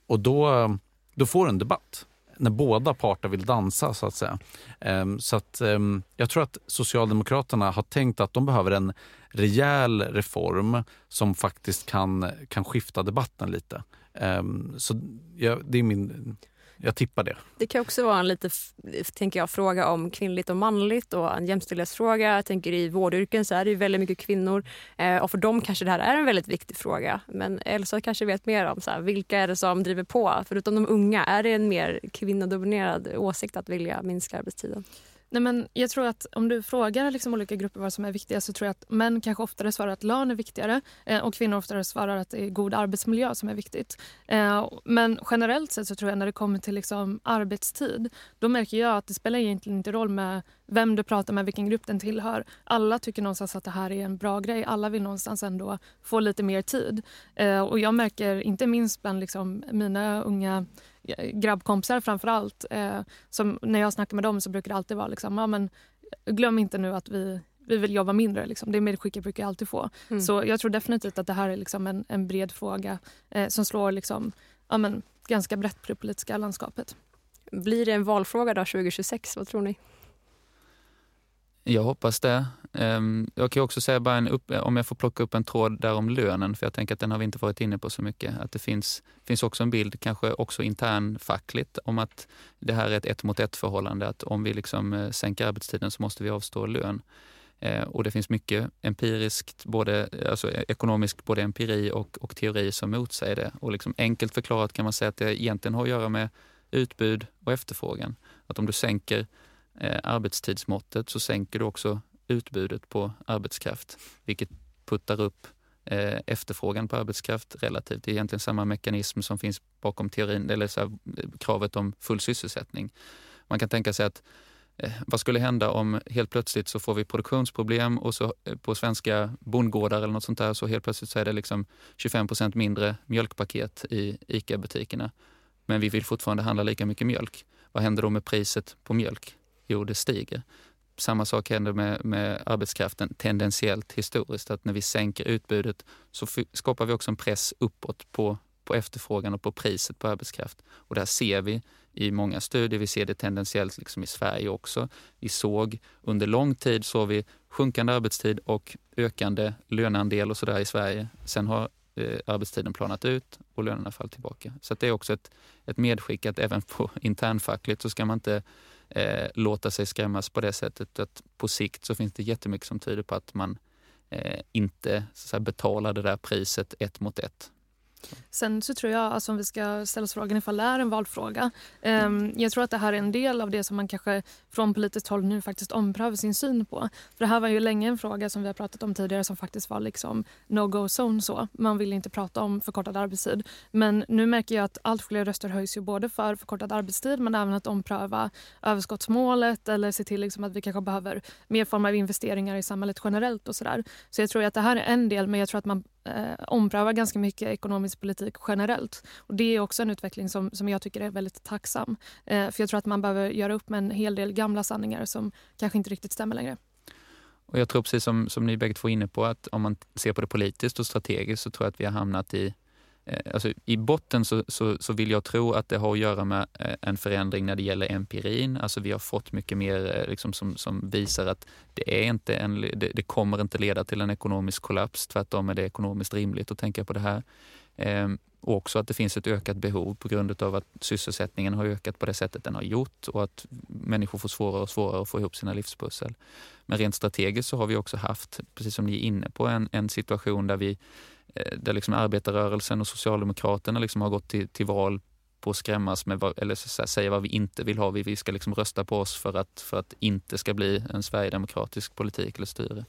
Och då, då får du en debatt när båda parter vill dansa så att säga. Um, så att, um, jag tror att Socialdemokraterna har tänkt att de behöver en rejäl reform som faktiskt kan, kan skifta debatten lite. Um, så ja, det är min jag tippar det. Det kan också vara en lite, tänker jag, fråga om kvinnligt och manligt och en jämställdhetsfråga. Jag tänker i vårdyrken så är det väldigt mycket kvinnor eh, och för dem kanske det här är en väldigt viktig fråga. Men Elsa kanske vet mer om så här, vilka är det som driver på? Förutom de unga, är det en mer kvinnodominerad åsikt att vilja minska arbetstiden? Nej, men jag tror att om du frågar liksom olika grupper vad som är viktigast så tror jag att män kanske oftare svarar att lön är viktigare eh, och kvinnor oftare svarar att det är god arbetsmiljö som är viktigt. Eh, men generellt sett så tror jag när det kommer till liksom arbetstid då märker jag att det spelar egentligen inte roll med vem du pratar med, vilken grupp den tillhör. Alla tycker någonstans att det här är en bra grej. Alla vill någonstans ändå få lite mer tid. Eh, och jag märker inte minst bland liksom mina unga grabbkompisar framför allt. Eh, som när jag snackar med dem så brukar det alltid vara liksom, ja, men glöm inte nu att vi, vi vill jobba mindre. Liksom. Det medskicket brukar jag alltid få. Mm. Så jag tror definitivt att det här är liksom en, en bred fråga eh, som slår liksom, ja, men, ganska brett på det politiska landskapet. Blir det en valfråga då 2026? Vad tror ni? Jag hoppas det. Ehm, jag kan också säga bara en upp, om jag får plocka upp en tråd där om lönen, för jag tänker att den har vi inte varit inne på så mycket. Att det finns, finns också en bild, kanske också internfackligt, om att det här är ett ett mot ett förhållande. Att om vi liksom eh, sänker arbetstiden så måste vi avstå lön. Eh, och det finns mycket empiriskt, både, alltså e-, ekonomiskt både empiri och, och teori som motsäger det. Och liksom enkelt förklarat kan man säga att det egentligen har att göra med utbud och efterfrågan. Att om du sänker eh, arbetstidsmåttet så sänker du också utbudet på arbetskraft, vilket puttar upp eh, efterfrågan på arbetskraft relativt. Det är egentligen samma mekanism som finns bakom teorin, eller så här, eh, kravet om full sysselsättning. Man kan tänka sig att eh, vad skulle hända om helt plötsligt så får vi produktionsproblem och så eh, på svenska bondgårdar eller något sånt där så helt plötsligt så är det liksom 25 procent mindre mjölkpaket i ICA-butikerna. Men vi vill fortfarande handla lika mycket mjölk. Vad händer då med priset på mjölk? Jo, det stiger. Samma sak händer med, med arbetskraften tendentiellt historiskt. Att när vi sänker utbudet så skapar vi också en press uppåt på, på efterfrågan och på priset på arbetskraft. Och där ser vi i många studier, vi ser det tendentiellt liksom i Sverige också. Vi såg under lång tid såg vi sjunkande arbetstid och ökande löneandel och sådär i Sverige. Sen har eh, arbetstiden planat ut och lönerna fallit tillbaka. Så det är också ett, ett medskick att även på internfackligt så ska man inte eh, låta sig skrämmas på det sättet. Att på sikt så finns det jättemycket som tyder på att man eh, inte så säga, betalar det där priset ett mot ett. Sen så tror jag, alltså om vi ska ställa oss frågan ifall det är en valfråga. Um, jag tror att det här är en del av det som man kanske från politiskt håll nu faktiskt omprövar sin syn på. För det här var ju länge en fråga som vi har pratat om tidigare som faktiskt var liksom no-go zone så. Man vill inte prata om förkortad arbetstid. Men nu märker jag att allt fler röster höjs ju både för förkortad arbetstid men även att ompröva överskottsmålet eller se till liksom att vi kanske behöver mer form av investeringar i samhället generellt och sådär. Så jag tror att det här är en del men jag tror att man eh, omprövar ganska mycket ekonomisk politik generellt. Och Det är också en utveckling som, som jag tycker är väldigt tacksam. Eh, för Jag tror att man behöver göra upp med en hel del gamla sanningar som kanske inte riktigt stämmer längre. Och Jag tror precis som, som ni bägge två är inne på att om man ser på det politiskt och strategiskt så tror jag att vi har hamnat i Eh, alltså, I botten så, så, så, vill jag tro att det har att göra med eh, en förändring när det gäller empirin. Alltså vi har fått mycket mer eh, liksom, som, som visar att det, är inte en, det, det, kommer inte leda till en ekonomisk kollaps. Tvärtom är det ekonomiskt rimligt att tänka på det här. Ehm, och också att det finns ett ökat behov på grund av att sysselsättningen har ökat på det sättet den har gjort och att människor får svårare och svårare att få ihop sina livspussel. Men rent strategiskt så har vi också haft, precis som ni är inne på, en, en situation där vi Eh, där liksom arbetarrörelsen och Socialdemokraterna liksom har gått till, till val på att skrämmas med vad, eller så säga vad vi inte vill ha. Vi, vi ska liksom rösta på oss för att, för att inte ska bli en sverigedemokratisk politik eller styre.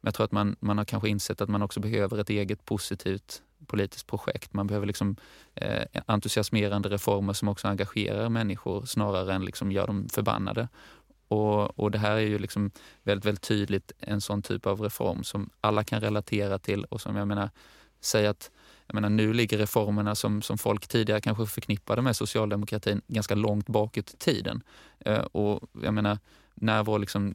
Men jag tror att man, man har kanske insett att man också behöver ett eget positivt politiskt projekt. Man behöver liksom, eh, entusiasmerande reformer som också engagerar människor snarare än liksom gör dem förbannade. Och, och det här är ju liksom väldigt, väldigt tydligt en sån typ av reform som alla kan relatera till och som jag menar, Säg att jag menar, nu ligger reformerna som, som folk tidigare kanske förknippade med socialdemokratin ganska långt bakåt i tiden. Eh, och jag menar, när vår liksom,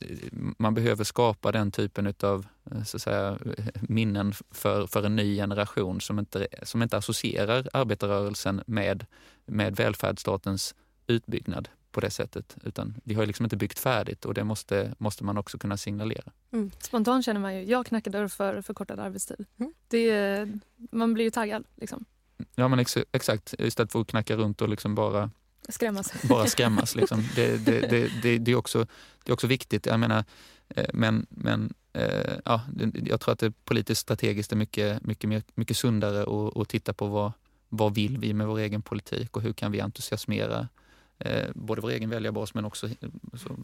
eh, man behöver skapa den typen av eh, så att säga, minnen för, för en ny generation som inte, som inte associerar arbetarrörelsen med, med välfärdsstatens utbyggnad på det sättet. Utan vi har liksom inte byggt färdigt och det måste, måste man också kunna signalera. Mm. Spontant känner man ju, jag knackar dörr för förkortad arbetstid. Mm. Det, man blir ju taggad. Liksom. Ja men ex exakt, istället för att knacka runt och liksom bara skrämmas. Bara skrämmas liksom. det, det, det, det, det, är också, det är också viktigt. Jag menar, eh, men, men eh, ja, jag tror att det politiskt strategiskt är mycket, mycket, mycket sundare att, att titta på vad, vad vill vi med vår egen politik och hur kan vi entusiasmera Eh, både vår egen väljarbas men också eh,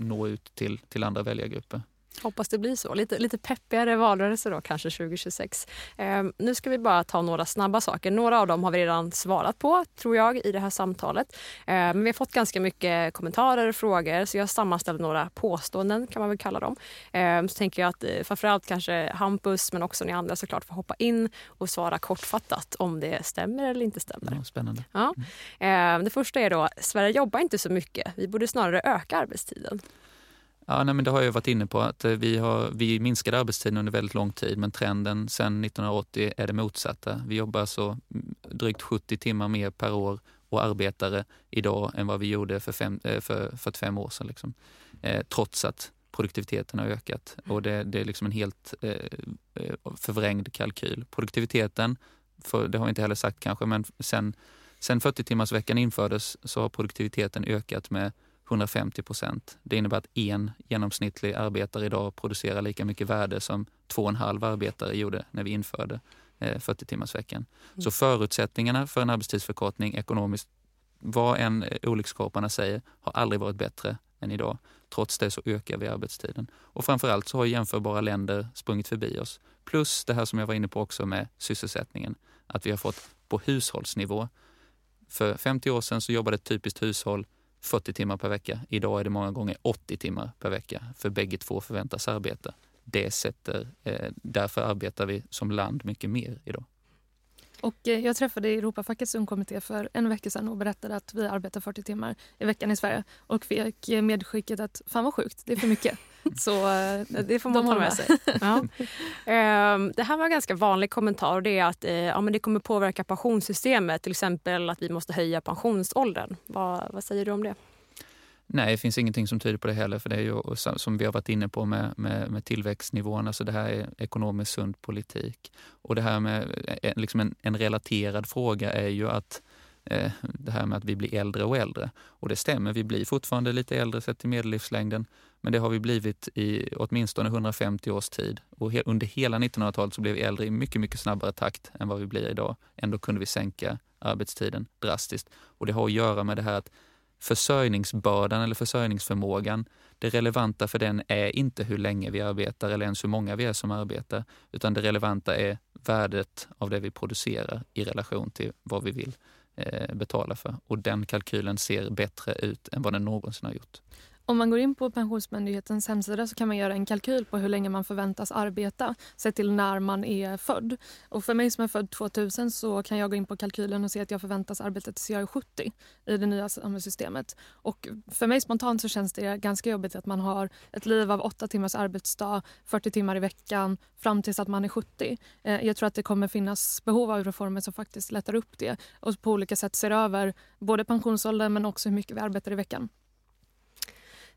nå ut till, till andra väljargrupper. Hoppas det blir så. Lite, lite peppigare valrörelse då kanske 2026. Eh, nu ska vi bara ta några snabba saker. Några av dem har vi redan svarat på tror jag i det här samtalet. Eh, men vi har fått ganska mycket kommentarer och frågor så jag sammanställde några påståenden kan man väl kalla dem. Eh, så tänker jag att eh, framförallt kanske Hampus men också ni andra såklart får hoppa in och svara kortfattat om det stämmer eller inte stämmer. Ja, spännande. Ja. Eh, det första är då, Sverige jobbar inte så mycket. Vi borde snarare öka arbetstiden. Ja, nej, men det har jag varit inne på. att eh, vi, har, vi minskade arbetstiden under väldigt lång tid men trenden sen 1980 är det motsatta. Vi jobbar så mm, drygt 70 timmar mer per år och arbetare idag än vad vi gjorde för, fem, eh, för 45 år sedan. Liksom. Eh, trots att produktiviteten har ökat. Och det, det är liksom en helt eh, eh förvrängd kalkyl. Produktiviteten, för, det har vi inte heller sagt kanske, men sen, sen 40 timmars veckan infördes så har produktiviteten ökat med 150 procent. Det innebär att en genomsnittlig arbetare idag producerar lika mycket värde som två och en halv arbetare gjorde när vi införde 40 eh, timmars veckan. Mm. Så förutsättningarna för en arbetstidsförkortning ekonomiskt, vad än eh, olyckskorparna säger, har aldrig varit bättre än idag. Trots det så ökar vi arbetstiden. Och framförallt så har jämförbara länder sprungit förbi oss. Plus det här som jag var inne på också med sysselsättningen. Att vi har fått på hushållsnivå. För 50 år sedan så jobbade ett typiskt hushåll 40 timmar per vecka. Idag är det många gånger 80 timmar per vecka för bägge två förväntas arbeta. Det sätter, eh, därför arbetar vi som land mycket mer idag. Och eh, jag träffade Europafackets ungkommitté för en vecka sedan och berättade att vi arbetar 40 timmar i veckan i Sverige och fick medskicket att fan vad sjukt, det är för mycket. Så eh, det får man ta med sig. Ja. Ehm, det här var en ganska vanlig kommentar och det är att eh, ja, men det kommer påverka pensionssystemet. Till exempel att vi måste höja pensionsåldern. Vad, vad säger du om det? Nej, det finns ingenting som tyder på det heller. För det är ju som vi har varit inne på med, med, med tillväxtnivån, alltså det här är ekonomiskt sund politik. Och det här med eh, liksom en, en relaterad fråga är ju att eh, det här med att vi blir äldre och äldre. Och det stämmer, vi blir fortfarande lite äldre sett till medellivslängden. Men det har vi blivit i åtminstone 150 års tid. Och he under hela 1900-talet så blev vi äldre i mycket, mycket snabbare takt än vad vi blir idag. Ändå kunde vi sänka arbetstiden drastiskt. Och det har att göra med det här att försörjningsbördan eller försörjningsförmågan, det relevanta för den är inte hur länge vi arbetar eller ens hur många vi är som arbetar, utan det relevanta är värdet av det vi producerar i relation till vad vi vill eh, betala för. Och den kalkylen ser bättre ut än vad den någonsin har gjort. Om man går in på Pensionsmyndighetens hemsida så kan man göra en kalkyl på hur länge man förväntas arbeta sett till när man är född. Och för mig som är född 2000 så kan jag gå in på kalkylen och se att jag förväntas arbeta tills jag är 70 i det nya samhällssystemet. Och för mig spontant så känns det ganska jobbigt att man har ett liv av 8 timmars arbetsdag, 40 timmar i veckan fram tills att man är 70. Eh, jag tror att det kommer finnas behov av reformer som faktiskt lättar upp det och på olika sätt ser över både pensionsåldern men också hur mycket vi arbetar i veckan.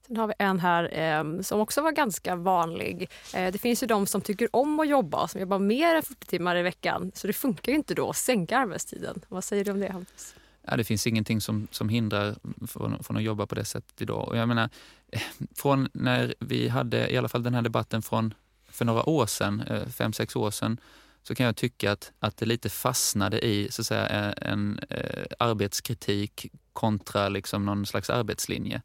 Sen har vi en här eh, som också var ganska vanlig. Eh, det finns ju de som tycker om att jobba, som jobbar mer än 40 timmar i veckan. Så det funkar ju inte då att sänka arbetstiden. Vad säger du om det Hampus? Ja, det finns ingenting som, som hindrar från, från att jobba på det sättet idag. Och jag menar, eh, från när vi hade i alla fall den här debatten från för några år sedan, eh, fem, sex år sedan, så kan jag tycka att, att det lite fastnade i så att säga, en, en arbetskritik kontra liksom någon slags arbetslinje.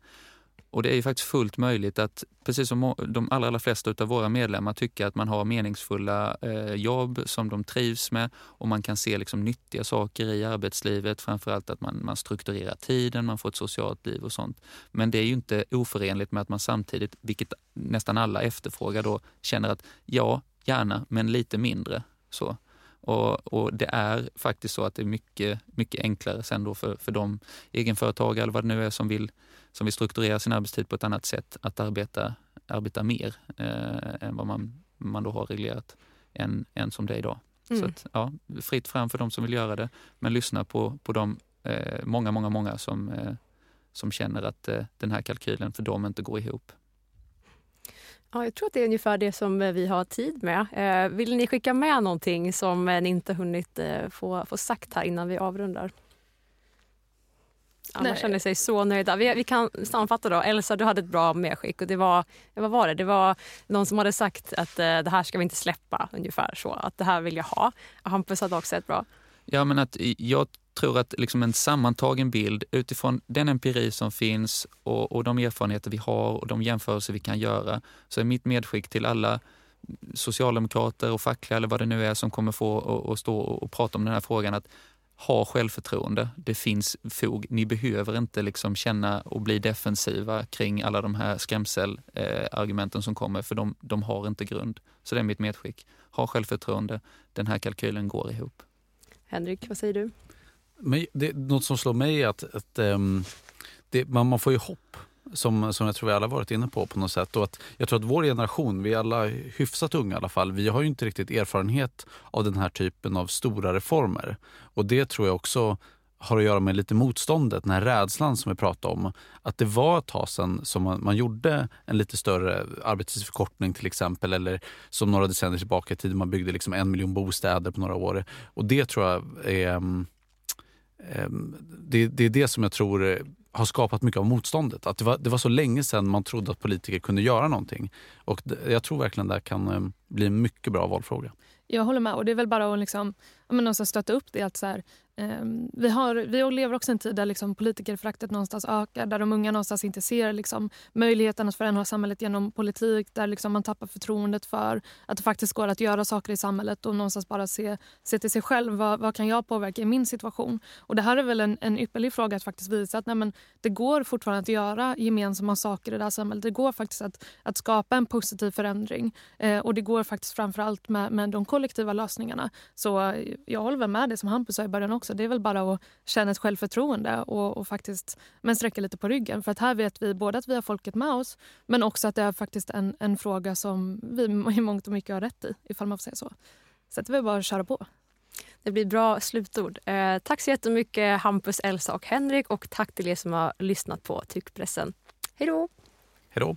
Och det är ju faktiskt fullt möjligt att, precis som de allra, allra flesta av våra medlemmar tycker att man har meningsfulla eh, jobb som de trivs med och man kan se liksom nyttiga saker i arbetslivet. Framförallt att man, man strukturerar tiden, man får ett socialt liv och sånt. Men det är ju inte oförenligt med att man samtidigt, vilket nästan alla efterfrågar då, känner att ja, gärna, men lite mindre. Så. Och, och, det är faktiskt så att det är mycket, mycket enklare sen då för, för de egenföretagare eller vad det nu är som vill, som vill strukturera sin arbetstid på ett annat sätt att arbeta, arbeta mer eh, än vad man, man då har reglerat än, än som det är idag. Mm. Så att, ja, fritt fram för de som vill göra det, men lyssna på, på de eh, många, många, många som, eh, som känner att eh, den här kalkylen för dem inte går ihop. Ja, jag tror att det är ungefär det som eh, vi har tid med. Eh, vill ni skicka med någonting som eh, ni inte hunnit få, få sagt här innan vi avrundar? Alla känner sig så nöjda. Vi, vi, kan sammanfatta då. Elsa, du hade ett bra medskick. Och det var, vad var det? Det var någon som hade sagt att det här ska vi inte släppa. ungefär så. Att det här vill jag ha. Hampus hade också ett bra. Ja, men att jag tror att liksom en sammantagen bild utifrån den empiri som finns och, och de erfarenheter vi har och de jämförelser vi kan göra, så är mitt medskick till alla socialdemokrater och fackliga eller vad det nu är som kommer få att stå och prata om den här frågan att ha självförtroende. Det finns fog. Ni behöver inte liksom känna och bli defensiva kring alla de här skrämselargumenten eh, som kommer, för de, de har inte grund. Så det är mitt medskick. Ha självförtroende. Den här kalkylen går ihop. Henrik, vad säger du? Men det, något som slår mig är att, att um, det, man, man får ju hopp. Som, som jag tror vi alla varit inne på på något sätt. Och att jag tror att vår generation, vi är alla hyfsat unga i alla fall, vi har ju inte riktigt erfarenhet av den här typen av stora reformer. Och det tror jag också har att göra med lite motståndet, den här rädslan som vi pratade om. Att det var ett tag sedan som man, man gjorde en lite större arbetstidsförkortning till exempel. Eller som några decennier tillbaka i tiden, man byggde liksom en miljon bostäder på några år. Och det tror jag är mm, ehm, det, det, är det som jag tror har skapat mycket av motståndet. Att det var, det var så länge sedan man trodde att politiker kunde göra någonting. Och det, jag tror verkligen det kan ehm, bli en mycket bra valfråga. Jag håller med. och Det är väl bara att liksom, stötta upp det. att så här, Ehm, vi, har, vi lever också i en tid där liksom politikerföraktet någonstans ökar, där de unga någonstans inte ser liksom möjligheten att förändra samhället genom politik, där liksom man tappar förtroendet för att det faktiskt går att göra saker i samhället och någonstans bara se, se till sig själv. Vad, vad kan jag påverka i min situation? Och Det här är väl en, en ypperlig fråga att faktiskt visa att nej, men det går fortfarande att göra gemensamma saker i det här samhället. Det går faktiskt att, att skapa en positiv förändring eh, och det går faktiskt framförallt med, med de kollektiva lösningarna. Så jag håller väl med det som Hampus sa i början också också. Det är väl bara att känna ett självförtroende och, och faktiskt men sträcka lite på ryggen. För att här vet vi både att vi har folket med oss men också att det är faktiskt en, en fråga som vi i mångt och mycket har rätt i, ifall man får säga så. Så det är bara att köra på. Det blir bra slutord. Eh, tack så jättemycket Hampus, Elsa och Henrik och tack till er som har lyssnat på Tyckpressen. Hej då! Hej då!